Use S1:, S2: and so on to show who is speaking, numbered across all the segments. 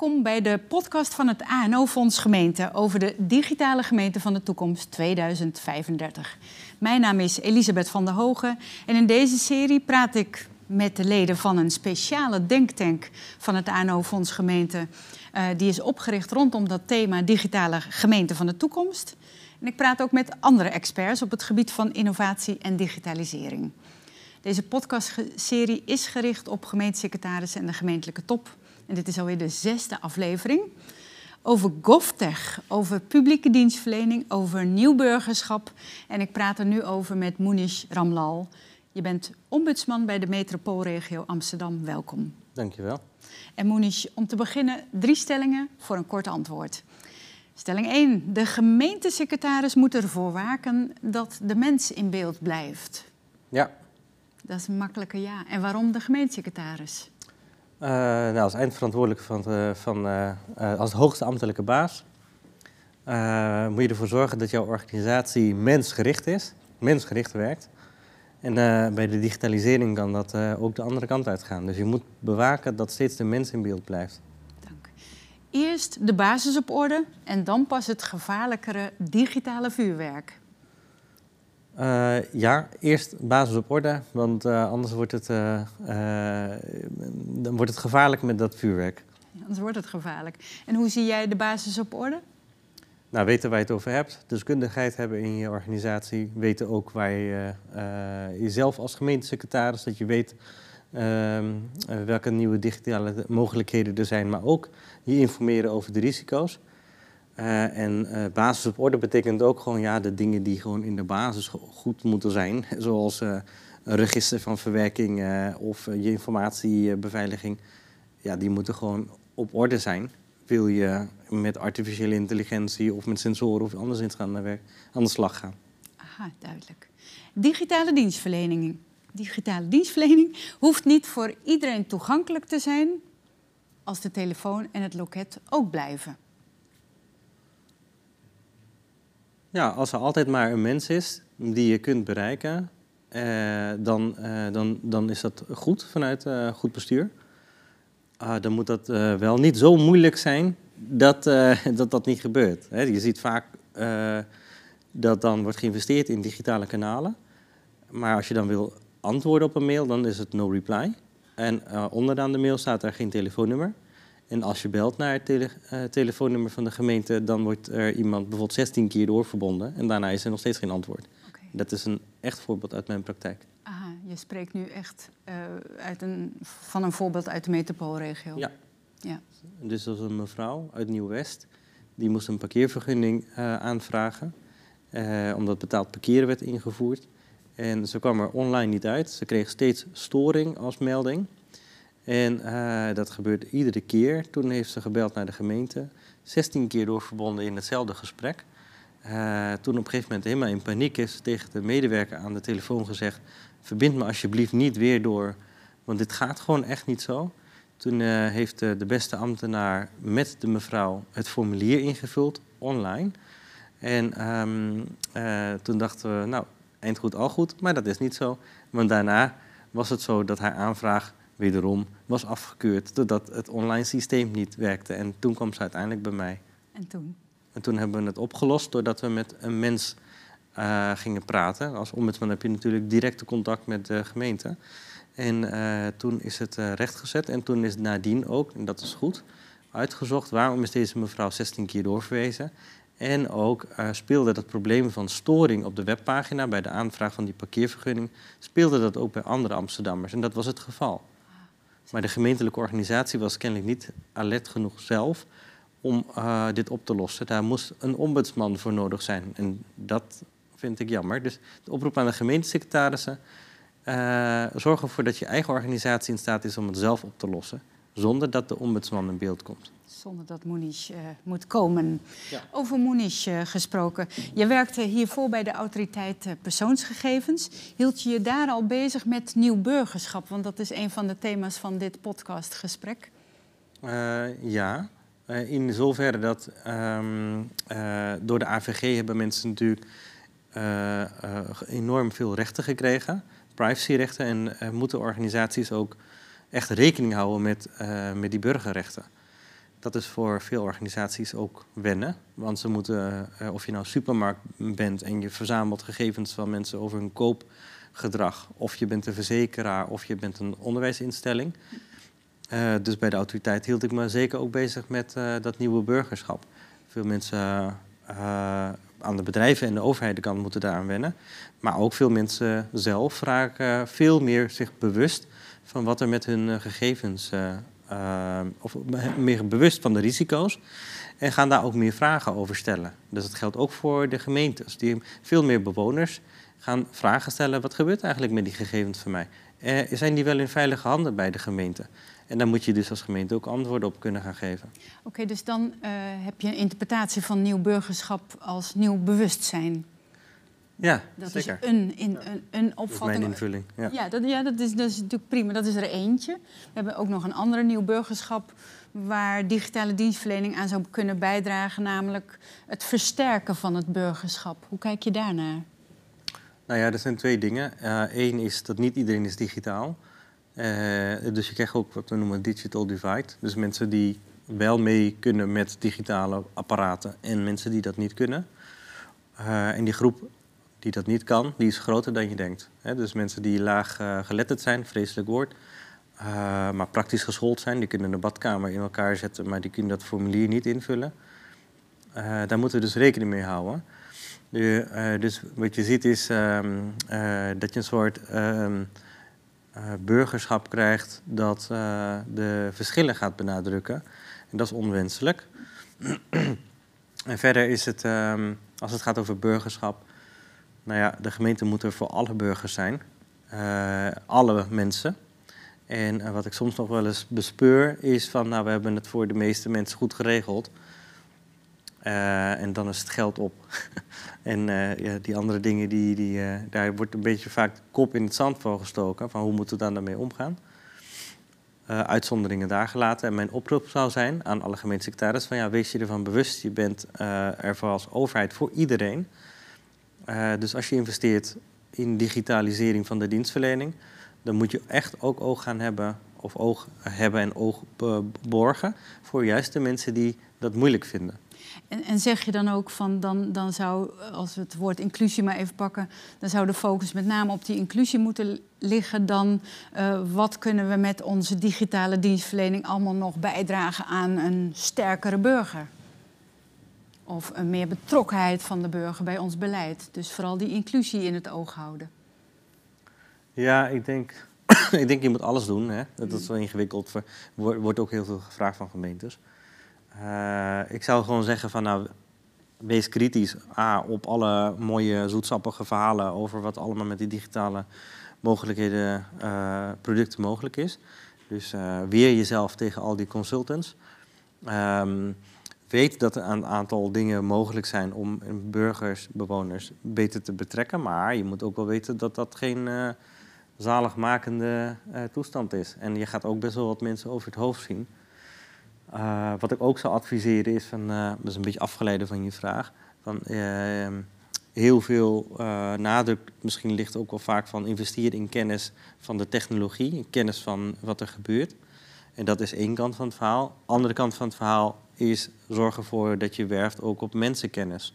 S1: Welkom bij de podcast van het ANO-fonds Gemeente over de digitale gemeente van de toekomst 2035. Mijn naam is Elisabeth van der Hogen en in deze serie praat ik met de leden van een speciale denktank van het ANO-fonds Gemeente. Uh, die is opgericht rondom dat thema digitale gemeente van de toekomst. En ik praat ook met andere experts op het gebied van innovatie en digitalisering. Deze podcastserie is gericht op gemeentesecretarissen en de gemeentelijke top. En dit is alweer de zesde aflevering. Over GovTech, over publieke dienstverlening, over nieuw burgerschap. En ik praat er nu over met Moenish Ramlal. Je bent ombudsman bij de metropoolregio Amsterdam. Welkom.
S2: Dankjewel.
S1: En Moenish, om te beginnen drie stellingen voor een kort antwoord. Stelling 1. De gemeentesecretaris moet ervoor waken dat de mens in beeld blijft.
S2: Ja.
S1: Dat is een makkelijke ja. En waarom de gemeentesecretaris?
S2: Uh, nou, als eindverantwoordelijke van, van uh, als hoogste ambtelijke baas moet je ervoor zorgen dat jouw organisatie mensgericht is, mensgericht werkt. En bij de digitalisering kan dat ook de andere kant uitgaan. Dus je moet bewaken dat steeds de mens in beeld blijft.
S1: Eerst de basis op orde en dan pas het gevaarlijkere digitale vuurwerk.
S2: Uh, ja, eerst basis op orde, want uh, anders wordt het, uh, dan wordt het gevaarlijk met dat vuurwerk.
S1: Ja, anders wordt het gevaarlijk. En hoe zie jij de basis op orde?
S2: Nou, weten waar je het over hebt, deskundigheid hebben in je organisatie, weten ook waar je jezelf als gemeentesecretaris, dat je weet ehm, welke nieuwe digitale mogelijkheden er zijn, maar ook je informeren over de risico's. Uh, en uh, basis op orde betekent ook gewoon ja, de dingen die gewoon in de basis goed moeten zijn. Zoals uh, een register van verwerking of je informatiebeveiliging. Ja, die moeten gewoon op orde zijn. Wil je met artificiële intelligentie of met sensoren of anders gaan naar werk, aan de slag gaan.
S1: Aha, duidelijk. Digitale dienstverlening. Digitale dienstverlening hoeft niet voor iedereen toegankelijk te zijn als de telefoon en het loket ook blijven.
S2: Ja, als er altijd maar een mens is die je kunt bereiken, eh, dan, eh, dan, dan is dat goed vanuit uh, goed bestuur. Ah, dan moet dat eh, wel niet zo moeilijk zijn dat dat, dat niet gebeurt. Je ziet vaak dat dan wordt geïnvesteerd in digitale kanalen. Maar als je dan wil antwoorden op een mail, dan is het no reply. En onderaan de mail staat er geen telefoonnummer. En als je belt naar het tele uh, telefoonnummer van de gemeente, dan wordt er iemand bijvoorbeeld 16 keer doorverbonden en daarna is er nog steeds geen antwoord. Okay. Dat is een echt voorbeeld uit mijn praktijk.
S1: Aha, je spreekt nu echt uh, uit een, van een voorbeeld uit de metropoolregio.
S2: Ja. ja. Dus dat was een mevrouw uit Nieuw-West, die moest een parkeervergunning uh, aanvragen, omdat betaald parkeren werd ingevoerd. En ze kwam er online niet uit. Ze kreeg steeds storing als melding. En uh, dat gebeurde iedere keer. Toen heeft ze gebeld naar de gemeente. 16 keer doorverbonden in hetzelfde gesprek. Uh, toen op een gegeven moment helemaal in paniek is tegen de medewerker aan de telefoon gezegd: Verbind me alsjeblieft niet weer door, want dit gaat gewoon echt niet zo. Toen uh, heeft de, beste ambtenaar met de mevrouw het formulier ingevuld, online. En um, toen dachten we, nou, eind goed, al goed, maar dat is niet zo. Want daarna was het zo dat haar aanvraag wederom was afgekeurd doordat het online systeem niet werkte. En toen kwam ze uiteindelijk bij mij.
S1: En toen?
S2: En toen hebben we het opgelost doordat we met een mens uh, gingen praten. Als ombudsman heb je natuurlijk directe contact met de gemeente. En uh, toen is het uh, rechtgezet en toen is nadien ook, en dat is goed, uitgezocht waarom is deze mevrouw 16 keer doorverwezen. En ook speelde dat probleem van storing op de webpagina bij de aanvraag van die parkeervergunning, speelde dat ook bij andere Amsterdammers. En dat was het geval. Maar de gemeentelijke organisatie was kennelijk niet alert genoeg zelf om uh, dit op te lossen. Daar moest een ombudsman voor nodig zijn. En dat vind ik jammer. Dus de oproep aan de gemeentesecretarissen. Uh, zorg ervoor dat je eigen organisatie in staat is om het zelf op te lossen. Zonder dat de ombudsman in beeld komt
S1: zonder dat Moenish uh, moet komen. Ja. Over Moenish uh, gesproken. Je werkte hiervoor bij de autoriteit uh, persoonsgegevens. Hield je je daar al bezig met nieuw burgerschap? Want dat is een van de thema's van dit podcastgesprek.
S2: ja, in zoverre dat um, door de AVG hebben mensen natuurlijk enorm veel rechten gekregen. Privacyrechten en moeten organisaties ook echt rekening houden met, met die burgerrechten. dat is voor veel organisaties ook wennen. Want ze moeten, uh, of je nou supermarkt bent en je verzamelt gegevens van mensen over hun koopgedrag, of je bent een verzekeraar of je bent een onderwijsinstelling. Uh, dus bij de autoriteit hield ik me zeker ook bezig met dat nieuwe burgerschap. Veel mensen aan de bedrijven en de overheid moeten daaraan wennen. Maar ook veel mensen zelf raken veel meer zich bewust van wat er met hun gegevens uh, of meer bewust van de risico's. En gaan daar ook meer vragen over stellen. Dus dat geldt ook voor de gemeentes. Die veel meer bewoners gaan vragen stellen: wat gebeurt eigenlijk met die gegevens van mij? Zijn die wel in veilige handen bij de gemeente? En daar moet je dus als gemeente ook antwoorden op kunnen gaan geven.
S1: Oké, dus dan heb je een interpretatie van nieuw burgerschap als nieuw bewustzijn.
S2: Ja,
S1: dat
S2: zeker.
S1: is een, in, een, een opvatting.
S2: Mijn invulling. Ja,
S1: ja, dat, ja dat, is, dat is natuurlijk prima. Dat is er eentje. We hebben ook nog een andere nieuw burgerschap waar digitale dienstverlening aan zou kunnen bijdragen, namelijk het versterken van het burgerschap. Hoe kijk je daarnaar?
S2: Nou ja, er zijn twee dingen. Eén uh, is dat niet iedereen is digitaal. Uh, dus je krijgt ook wat we noemen digital divide. Dus mensen die wel mee kunnen met digitale apparaten en mensen die dat niet kunnen. Uh, en die groep die dat niet kan, die is groter dan je denkt. dus mensen die laag uh, geletterd zijn, vreselijk woord, uh, maar praktisch geschoold zijn, die kunnen een badkamer in elkaar zetten, maar die kunnen dat formulier niet invullen. Uh, daar moeten we dus rekening mee houden. De, dus wat je ziet is um, dat je een soort um, burgerschap krijgt dat de verschillen gaat benadrukken. En dat is onwenselijk. en verder is het, um, als het gaat over burgerschap, nou ja, de gemeente moet er voor alle burgers zijn. Uh, alle mensen. En uh, wat ik soms nog wel eens bespeur is van, nou, we hebben het voor de meeste mensen goed geregeld. Uh, en dan is het geld op. en ja, die andere dingen, die, die, daar wordt een beetje vaak kop in het zand voor gestoken. Van hoe moeten we dan daarmee omgaan? uitzonderingen daar gelaten. En mijn oproep zou zijn aan alle gemeentesecretaris: van ja, wees je ervan bewust, je bent er voor als overheid voor iedereen. Uh, dus als je investeert in digitalisering van de dienstverlening, dan moet je echt ook oog gaan hebben, of oog hebben en oog borgen voor juist de mensen die dat moeilijk vinden.
S1: En, en, zeg je dan ook van, dan, dan zou, als we het woord inclusie maar even pakken, dan zou de focus met name op die inclusie moeten liggen dan uh, wat kunnen we met onze digitale dienstverlening allemaal nog bijdragen aan een sterkere burger? Of een meer betrokkenheid van de burger bij ons beleid. Dus vooral die inclusie in het oog houden.
S2: Ja, ik denk, ik denk je moet alles doen. Hè. Dat is wel ingewikkeld. Er wordt ook heel veel gevraagd van gemeentes. Uh, ik zou gewoon zeggen van nou, wees kritisch A, op alle mooie zoetsappige verhalen over wat allemaal met die digitale mogelijkheden, uh, producten mogelijk is. Dus uh, weer jezelf tegen al die consultants. Um, weet dat er een aantal dingen mogelijk zijn om burgers, bewoners beter te betrekken. Maar je moet ook wel weten dat dat geen uh, zaligmakende uh, toestand is. En je gaat ook best wel wat mensen over het hoofd zien. Uh, wat ik ook zou adviseren is, van, dat is een beetje afgeleide van je vraag, van, heel veel nadruk misschien ligt ook wel vaak van investeren in kennis van de technologie, kennis van wat er gebeurt. En dat is één kant van het verhaal. Andere kant van het verhaal is zorgen ervoor dat je werft ook op mensenkennis.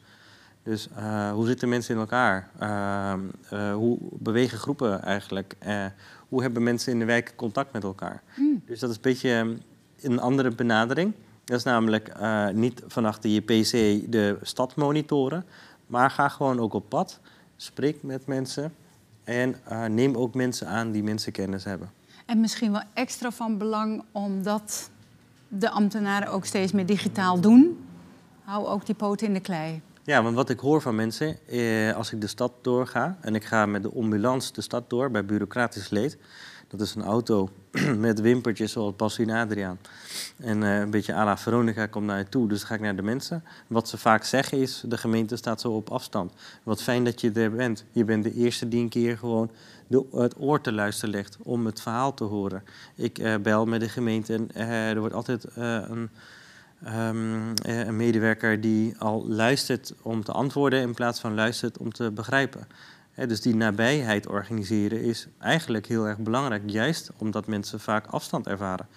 S2: Dus uh, hoe zitten mensen in elkaar? Uh, uh, hoe bewegen groepen eigenlijk? hoe hebben mensen in de wijk contact met elkaar? Mm. Dus dat is een beetje een andere benadering. Dat is namelijk niet van achter je PC de stad monitoren, maar ga gewoon ook op pad. Spreek met mensen en neem ook mensen aan die mensenkennis hebben.
S1: En misschien wel extra van belang omdat de ambtenaren ook steeds meer digitaal doen. Hou ook die poten in de klei.
S2: Ja, want wat ik hoor van mensen, eh, als ik de stad doorga en ik ga met de ambulance de stad door bij bureaucratisch leed. Dat is een auto met wimpertjes zoals Bassie en Adriaan. En uh, een beetje à Veronica komt naar je toe, dus ga ik naar de mensen. Wat ze vaak zeggen is, de gemeente staat zo op afstand. Wat fijn dat je er bent. Je bent de eerste die een keer gewoon het oor te luisteren legt om het verhaal te horen. Ik uh, bel met de gemeente en uh, er wordt altijd een, um, een medewerker die al luistert om te antwoorden in plaats van luistert om te begrijpen dus die nabijheid organiseren is eigenlijk heel erg belangrijk, juist omdat mensen vaak afstand ervaren.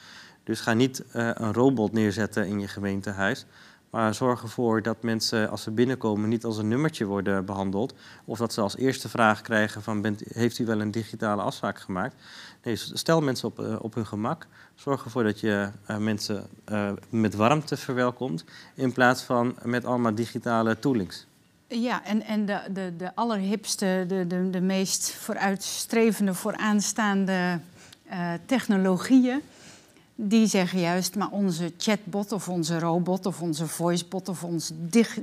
S2: Dus ga niet een robot neerzetten in je gemeentehuis. Maar zorg ervoor dat mensen als ze binnenkomen niet als een nummertje worden behandeld. Of dat ze als eerste vraag krijgen van bent, heeft u wel een digitale afspraak gemaakt? Nee, stel mensen op, op hun gemak. Zorg ervoor dat je mensen met warmte verwelkomt. In plaats van met allemaal digitale toolings.
S1: Ja, en, en de, de, de allerhipste, de, de, de meest vooruitstrevende, vooraanstaande uh, technologieën, die zeggen juist, maar onze chatbot of onze robot of onze voicebot of onze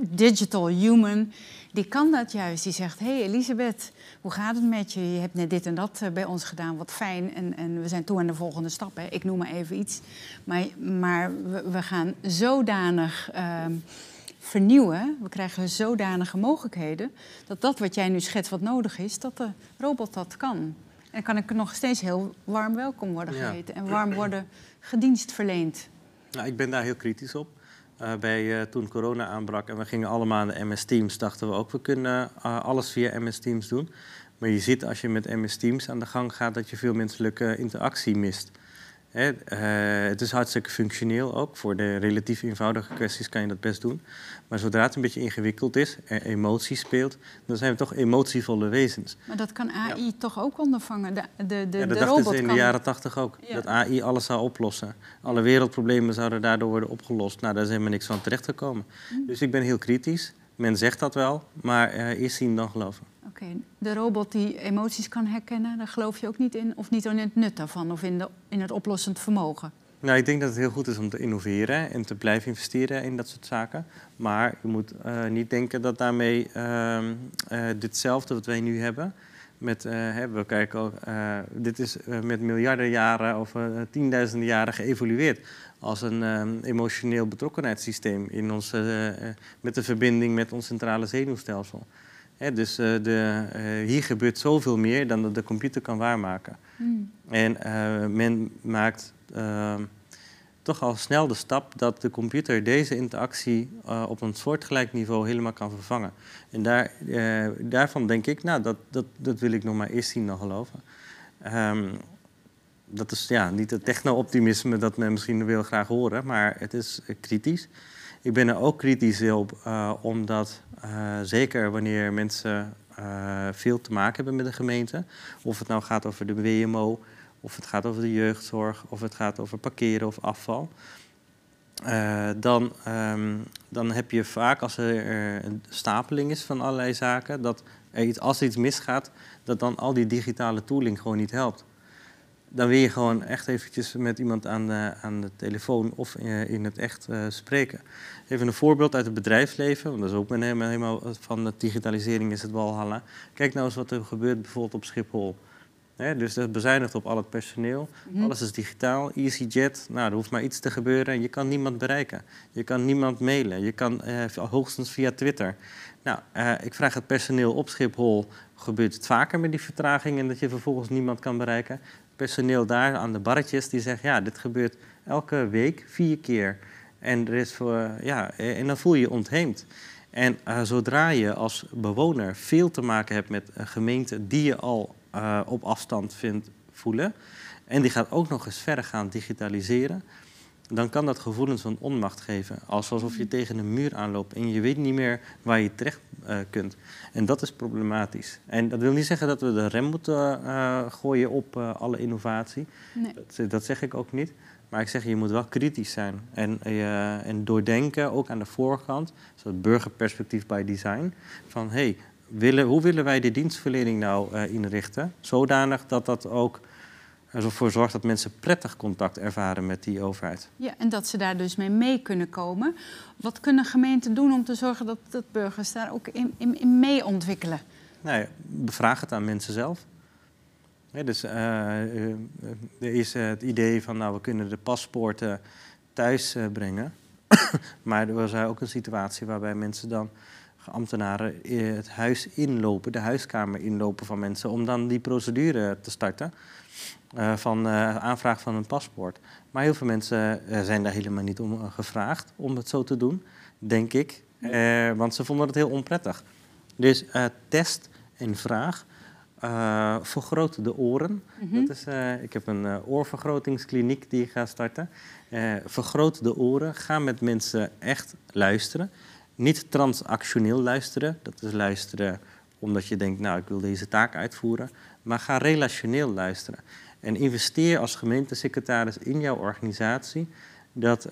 S1: digital human, die kan dat juist. Die zegt, hé hey Elisabeth, hoe gaat het met je? Je hebt net dit en dat eh, bij ons gedaan, wat fijn. En, en we zijn toe aan de volgende stap. Hè. Ik noem maar even iets. Maar, maar we, we gaan zodanig... Uh, vernieuwen. We krijgen zodanige mogelijkheden dat dat wat jij nu schetst wat nodig is, dat de robot dat kan. En kan ik nog steeds heel warm welkom worden geheten en warm worden gedienst verleend.
S2: Nou, ik ben daar heel kritisch op. Uh, bij, uh, toen corona aanbrak en we gingen allemaal aan de MS Teams, dachten we ook, we kunnen uh, alles via MS Teams doen. Maar je ziet als je met MS Teams aan de gang gaat dat je veel menselijke interactie mist. Hè, uh, het is hartstikke functioneel ook. Voor de relatief eenvoudige kwesties kan je dat best doen. Maar zodra het een beetje ingewikkeld is, er emotie speelt, dan zijn we toch emotievolle wezens.
S1: Maar dat kan AI toch ook ondervangen? De, de, de,
S2: ja, dat
S1: de
S2: dachten ze in de jaren tachtig ook. Ja. Dat AI alles zou oplossen. Alle wereldproblemen zouden daardoor worden opgelost. Nou, daar is helemaal niks van terechtgekomen. Hm. Dus ik ben heel kritisch. Men zegt dat wel, maar uh, eerst zien dan geloven.
S1: De robot die emoties kan herkennen, daar geloof je ook niet in? Of niet in het nut daarvan of in, de, in het oplossend vermogen?
S2: Nou, ik denk dat het heel goed is om te innoveren en te blijven investeren in dat soort zaken. Maar je moet uh, niet denken dat daarmee uh, uh, ditzelfde wat wij nu hebben. Met, we kijken ook, dit is met miljarden jaren of tienduizenden jaren geëvolueerd als een ehm, emotioneel betrokkenheidssysteem in ons, met de verbinding met ons centrale zenuwstelsel dus uh, de, uh, hier gebeurt zoveel meer dan dat de computer kan waarmaken. Mm. En uh, men maakt ehm, toch al snel de stap dat de computer deze interactie op een soortgelijk niveau helemaal kan vervangen. En daar, daarvan denk ik, nou, dat, dat, dat wil ik nog maar eerst zien dan geloven. Um, dat is ja, niet het techno-optimisme dat men misschien wil graag horen, maar het is kritisch. Ik ben er ook kritisch op, omdat uh, zeker wanneer mensen uh, veel te maken hebben met de gemeente. Of het nou gaat over de WMO, of het gaat over de jeugdzorg, of het gaat over parkeren of afval. Dan, um, dan heb je vaak, als er een stapeling is van allerlei zaken, dat als iets misgaat, dat dan al die digitale tooling gewoon niet helpt dan wil je gewoon echt eventjes met iemand aan de, aan de telefoon of in het echt uh, spreken. Even een voorbeeld uit het bedrijfsleven, want dat is ook mijn helemaal, helemaal van de digitalisering is het walhalla. Kijk nou eens wat er gebeurt bijvoorbeeld op Schiphol. dus dat bezuinigt op al het personeel. Mm Alles is digitaal. EasyJet, nou, er hoeft maar iets te gebeuren. Je kan niemand bereiken. Je kan niemand mailen. Je kan eh, hoogstens via Twitter. Nou, uh, ik vraag het personeel op Schiphol, gebeurt het vaker met die vertraging en dat je vervolgens niemand kan bereiken? Personeel daar aan de barretjes die zegt, ja, dit gebeurt elke week vier keer. En, er is voor, ja, en dan voel je je ontheemd. En uh, zodra je als bewoner veel te maken hebt met een gemeente die je al uh, op afstand vindt voelen, en die gaat ook nog eens verder gaan digitaliseren, dan kan dat gevoelens van onmacht geven. Alsof je tegen een muur aanloopt en je weet niet meer waar je terecht uh, kunt. En dat is problematisch. En dat wil niet zeggen dat we de rem moeten uh, gooien op uh, alle innovatie. Nee. Dat, dat, zeg ik ook niet. Maar ik zeg, je moet wel kritisch zijn. En, en doordenken, ook aan de voorkant, zo'n burgerperspectief bij design, van hey, willen, hoe willen wij de dienstverlening nou inrichten? Zodanig dat dat ook ervoor zorgt dat mensen prettig contact ervaren met die overheid.
S1: Ja, en dat ze daar dus mee mee kunnen komen. Wat kunnen gemeenten doen om te zorgen dat, dat burgers daar ook in, in, in mee ontwikkelen?
S2: Nou ja, bevraag het aan mensen zelf. dus uh, er is het idee van, nou, we kunnen de paspoorten thuis uh, brengen. maar er was ook een situatie waarbij mensen dan ambtenaren het huis inlopen, de huiskamer inlopen van mensen, om dan die procedure te starten. Uh, van uh, aanvraag van een paspoort. Maar heel veel mensen uh, zijn daar helemaal niet om gevraagd om het zo te doen, denk ik. want ze vonden het heel onprettig. Dus test en vraag uh, vergroot de oren.
S1: Mhm.
S2: dat is, uh, ik heb een uh, oorvergrotingskliniek die ik ga starten. vergroot de oren. Ga met mensen echt luisteren. Niet transactioneel luisteren. Dat is luisteren omdat je denkt, nou, ik wil deze taak uitvoeren. Maar ga relationeel luisteren. En investeer als gemeentesecretaris in jouw organisatie dat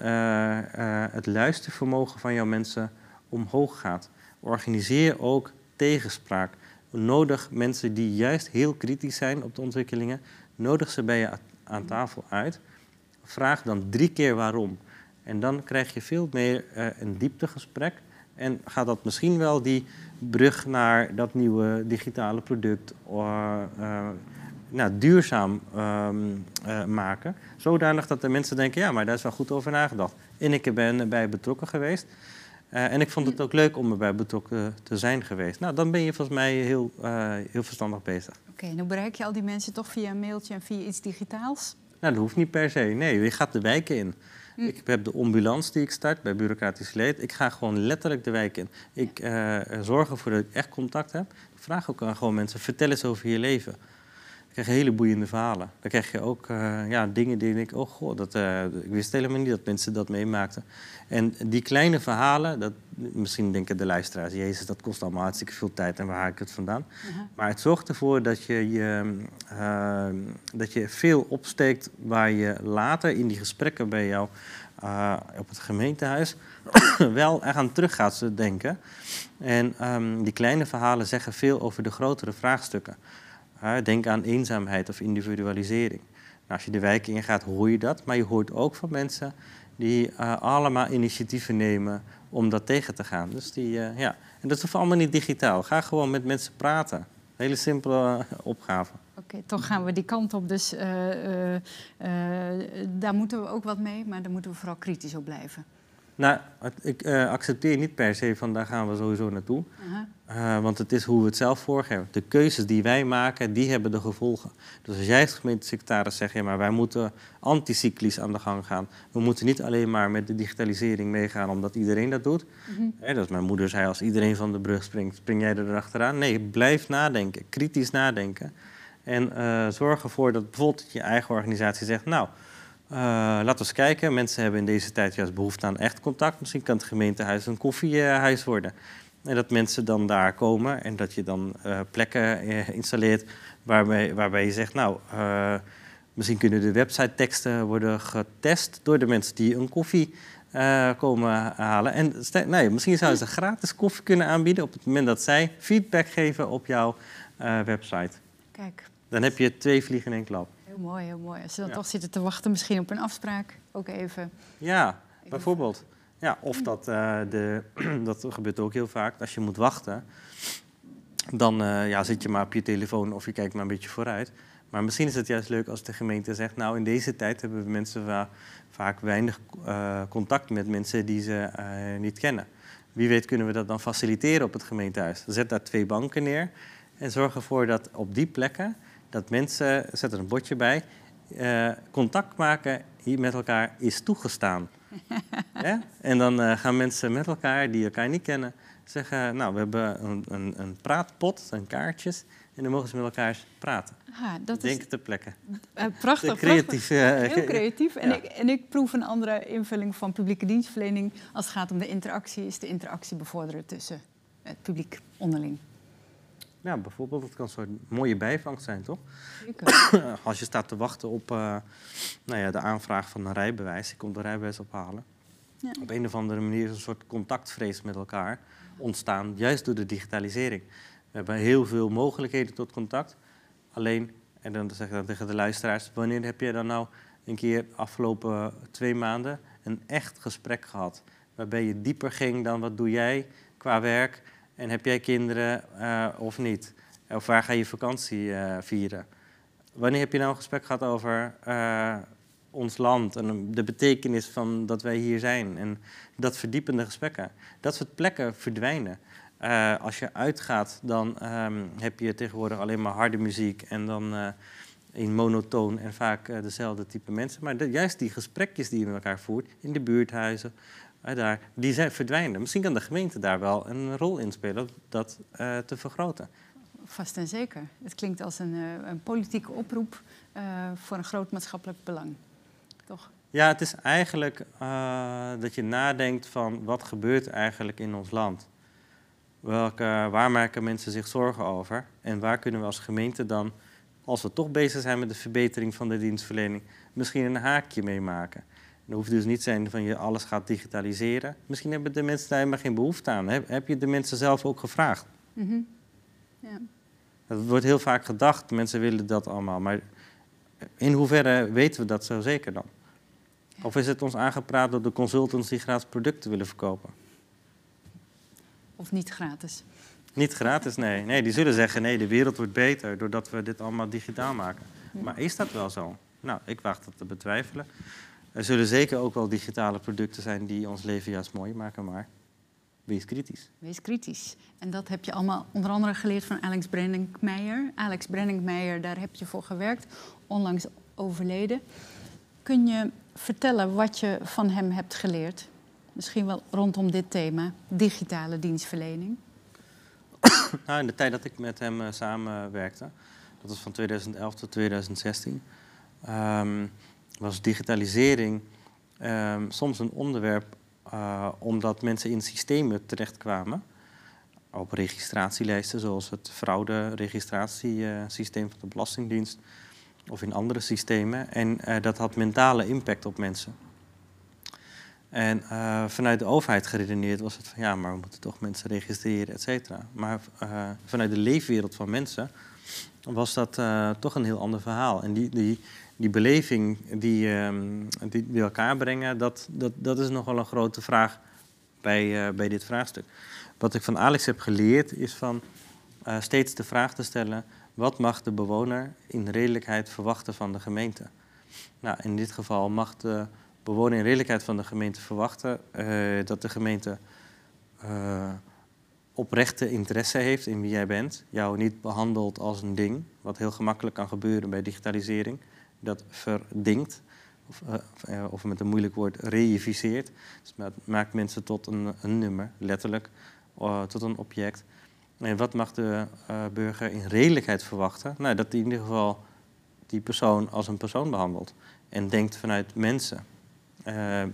S2: het luistervermogen van jouw mensen omhoog gaat. Organiseer ook tegenspraak. Nodig mensen die juist heel kritisch zijn op de ontwikkelingen, nodig ze bij je aan tafel uit. Vraag dan drie keer waarom. En dan krijg je veel meer uh, een dieptegesprek. En gaat dat misschien wel die brug naar dat nieuwe digitale product uh, uh, nou, duurzaam um, maken. Zodanig dat de mensen denken, ja, maar daar is wel goed over nagedacht. En ik ben erbij betrokken geweest. En ik vond het ook leuk om erbij betrokken te zijn geweest. Nou, dan ben je volgens mij heel, heel verstandig bezig.
S1: Oké, okay, nu bereik je al die mensen toch via een mailtje en via iets digitaals?
S2: Nou, dat hoeft niet per se. Nee, je gaat de wijken in. Hm. Ik heb de ambulance die ik start bij Bureaucratisch Leed. Ik ga gewoon letterlijk de wijk in. Ik uh, zorg ervoor dat ik echt contact heb. Ik vraag ook aan gewoon mensen, vertel eens over je leven krijg je hele boeiende verhalen. Dan krijg je ook uh, ja, dingen die ik, oh god, dat, uh, ik wist helemaal niet dat mensen dat meemaakten. En die kleine verhalen, dat, misschien denken de luisteraars, jezus, dat kost allemaal hartstikke veel tijd en waar haal ik het vandaan? Uh -huh. Maar het zorgt ervoor dat je, je, uh, dat je veel opsteekt waar je later in die gesprekken bij jou op het gemeentehuis wel eraan terug gaat denken. En um, die kleine verhalen zeggen veel over de grotere vraagstukken. Denk aan eenzaamheid of individualisering. Nou, als je de wijk ingaat, hoor je dat. Maar je hoort ook van mensen die uh, allemaal initiatieven nemen om dat tegen te gaan. Dus die, uh, ja. En dat hoeft allemaal niet digitaal. Ga gewoon met mensen praten. Hele simpele uh, opgave.
S1: Oké, toch gaan we die kant op. Dus daar moeten we ook wat mee. Maar daar moeten we vooral kritisch op blijven.
S2: Nou, ik uh, accepteer niet per se van daar gaan we sowieso naartoe. Uh -huh. uh, want het is hoe we het zelf vorgeven. De keuzes die wij maken, die hebben de gevolgen. Dus als jij als gemeentesecretaris zegt, ja, maar wij moeten anticyclisch aan de gang gaan. We moeten niet alleen maar met de digitalisering meegaan omdat iedereen dat doet. -huh. He, dat is mijn moeder zei, als iedereen van de brug springt, spring jij er achteraan. Nee, blijf nadenken, kritisch nadenken. En uh, zorg ervoor dat bijvoorbeeld je eigen organisatie zegt, nou... Uh, laten we eens kijken. Mensen hebben in deze tijd juist behoefte aan echt contact. Misschien kan het gemeentehuis een koffiehuis worden. En dat mensen dan daar komen en dat je dan uh, plekken uh, installeert waarbij, waarbij je zegt, nou, misschien kunnen de website-teksten worden getest door de mensen die een koffie komen halen. En nee, misschien zouden ze gratis koffie kunnen aanbieden op het moment dat zij feedback geven op jouw website.
S1: Kijk.
S2: Dan heb je twee vliegen in één klap.
S1: Heel mooi, heel mooi. Als ze dan ja. toch zitten te wachten, misschien op een afspraak, ook even.
S2: Ja, bijvoorbeeld. Ja, of dat, uh, de, dat gebeurt ook heel vaak. Als je moet wachten, dan uh, ja, zit je maar op je telefoon of je kijkt maar een beetje vooruit. Maar misschien is het juist leuk als de gemeente zegt... nou, in deze tijd hebben we mensen va vaak weinig uh, contact met mensen die ze niet kennen. Wie weet kunnen we dat dan faciliteren op het gemeentehuis. Zet daar twee banken neer en zorg ervoor dat op die plekken dat mensen, zet er een bordje bij, uh, contact maken hier met elkaar is toegestaan. ja? En dan uh, gaan mensen met elkaar, die elkaar niet kennen, zeggen, nou, we hebben een, een, een praatpot, een kaartjes, en dan mogen ze met elkaar praten.
S1: Aha, dat
S2: Denken
S1: is,
S2: ter plekke.
S1: Uh, prachtig,
S2: creatief,
S1: prachtig. Heel creatief. En, ja. ik, en ik proef een andere invulling van publieke dienstverlening. Als het gaat om de interactie, is de interactie bevorderen tussen het publiek onderling.
S2: Ja, bijvoorbeeld, het kan een soort mooie bijvangst zijn, toch?
S1: Zeker.
S2: Als je staat te wachten op uh, nou ja, de aanvraag van een rijbewijs, je komt een rijbewijs ophalen. Ja. Op een of andere manier is een soort contactvrees met elkaar ontstaan, juist door de digitalisering. We hebben heel veel mogelijkheden tot contact. Alleen, en dan zeg ik dan tegen de luisteraars, wanneer heb je dan nou een keer de afgelopen twee maanden een echt gesprek gehad? Waarbij je dieper ging dan wat doe jij qua werk en heb jij kinderen uh, of niet? Of waar ga je vakantie uh, vieren? Wanneer heb je nou een gesprek gehad over uh, ons land en de betekenis van dat wij hier zijn? En dat verdiepende gesprekken. Dat soort plekken verdwijnen. als je uitgaat, dan um, heb je tegenwoordig alleen maar harde muziek en dan in monotoon en vaak dezelfde type mensen. Maar juist die gesprekjes die je met elkaar voert in de buurthuizen, daar, die zijn verdwijnen. Misschien kan de gemeente daar wel een rol in spelen dat uh, te vergroten.
S1: Vast en zeker. Het klinkt als een, uh, een politieke oproep uh, voor een groot maatschappelijk belang. Toch?
S2: Ja, het is eigenlijk dat je nadenkt van wat gebeurt eigenlijk in ons land. Welke, waar maken mensen zich zorgen over? En waar kunnen we als gemeente dan, als we toch bezig zijn met de verbetering van de dienstverlening, misschien een haakje mee maken? Het hoeft dus niet te zijn van je alles gaat digitaliseren. Misschien hebben de mensen daar helemaal geen behoefte aan. Heb, heb je de mensen zelf ook gevraagd? Mm -hmm. ja. Het wordt heel vaak gedacht, mensen willen dat allemaal. Maar in hoeverre weten we dat zo zeker dan? Ja. Of is het ons aangepraat door de consultants die gratis producten willen verkopen?
S1: Of niet gratis?
S2: Niet gratis, nee. Nee, die zullen zeggen, nee, de wereld wordt beter doordat we dit allemaal digitaal maken. Maar is dat wel zo? Nou, ik wacht dat te betwijfelen. Er zullen zeker ook wel digitale producten zijn die ons leven juist mooi maken, maar wees kritisch.
S1: Wees kritisch. En dat heb je allemaal onder andere geleerd van Alex Brenninkmeijer. Alex Brenninkmeijer, daar heb je voor gewerkt, onlangs overleden. Kun je vertellen wat je van hem hebt geleerd? Misschien wel rondom dit thema, digitale dienstverlening.
S2: Nou, in de tijd dat ik met hem uh, samenwerkte, dat was van 2011 tot 2016, um, was digitalisering um, soms een onderwerp uh, omdat mensen in systemen terechtkwamen. Op registratielijsten, zoals het fraude-registratiesysteem van de Belastingdienst. Of in andere systemen. En uh, dat had mentale impact op mensen. En uh, vanuit de overheid geredeneerd was het van ja, maar we moeten toch mensen registreren, et cetera. Maar vanuit de leefwereld van mensen was dat toch een heel ander verhaal. En die, die, die beleving die, um, die elkaar brengen, dat, dat, dat is nogal een grote vraag bij, uh, bij dit vraagstuk. Wat ik van Alex heb geleerd is van uh, steeds de vraag te stellen: wat mag de bewoner in redelijkheid verwachten van de gemeente? Nou, in dit geval mag de bewoner in redelijkheid van de gemeente verwachten uh, dat de gemeente oprechte interesse heeft in wie jij bent, jou niet behandelt als een ding, wat heel gemakkelijk kan gebeuren bij digitalisering dat verdingt, of, uh, of met een moeilijk woord reificeert. Dus dat maakt mensen tot een, een nummer, letterlijk, uh, tot een object. En wat mag de uh, burger in redelijkheid verwachten? Nou, dat hij in ieder geval die persoon als een persoon behandelt en denkt vanuit mensen.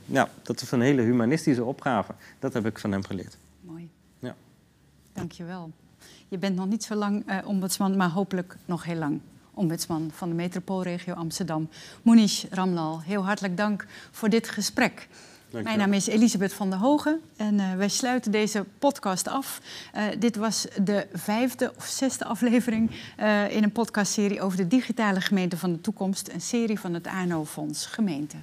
S2: nou, dat is een hele humanistische opgave. Dat heb ik van hem geleerd.
S1: Mooi.
S2: Ja.
S1: Dankjewel. Je bent nog niet zo lang ombudsman, maar hopelijk nog heel lang ombudsman van de metropoolregio Amsterdam, Munish Ramlal. Heel hartelijk dank voor dit gesprek. Mijn naam is Elisabeth van der Hogen en uh, wij sluiten deze podcast af. Uh, dit was de vijfde of zesde aflevering uh, in een podcastserie over de digitale gemeente van de toekomst, een serie van het ANO-fonds Gemeente.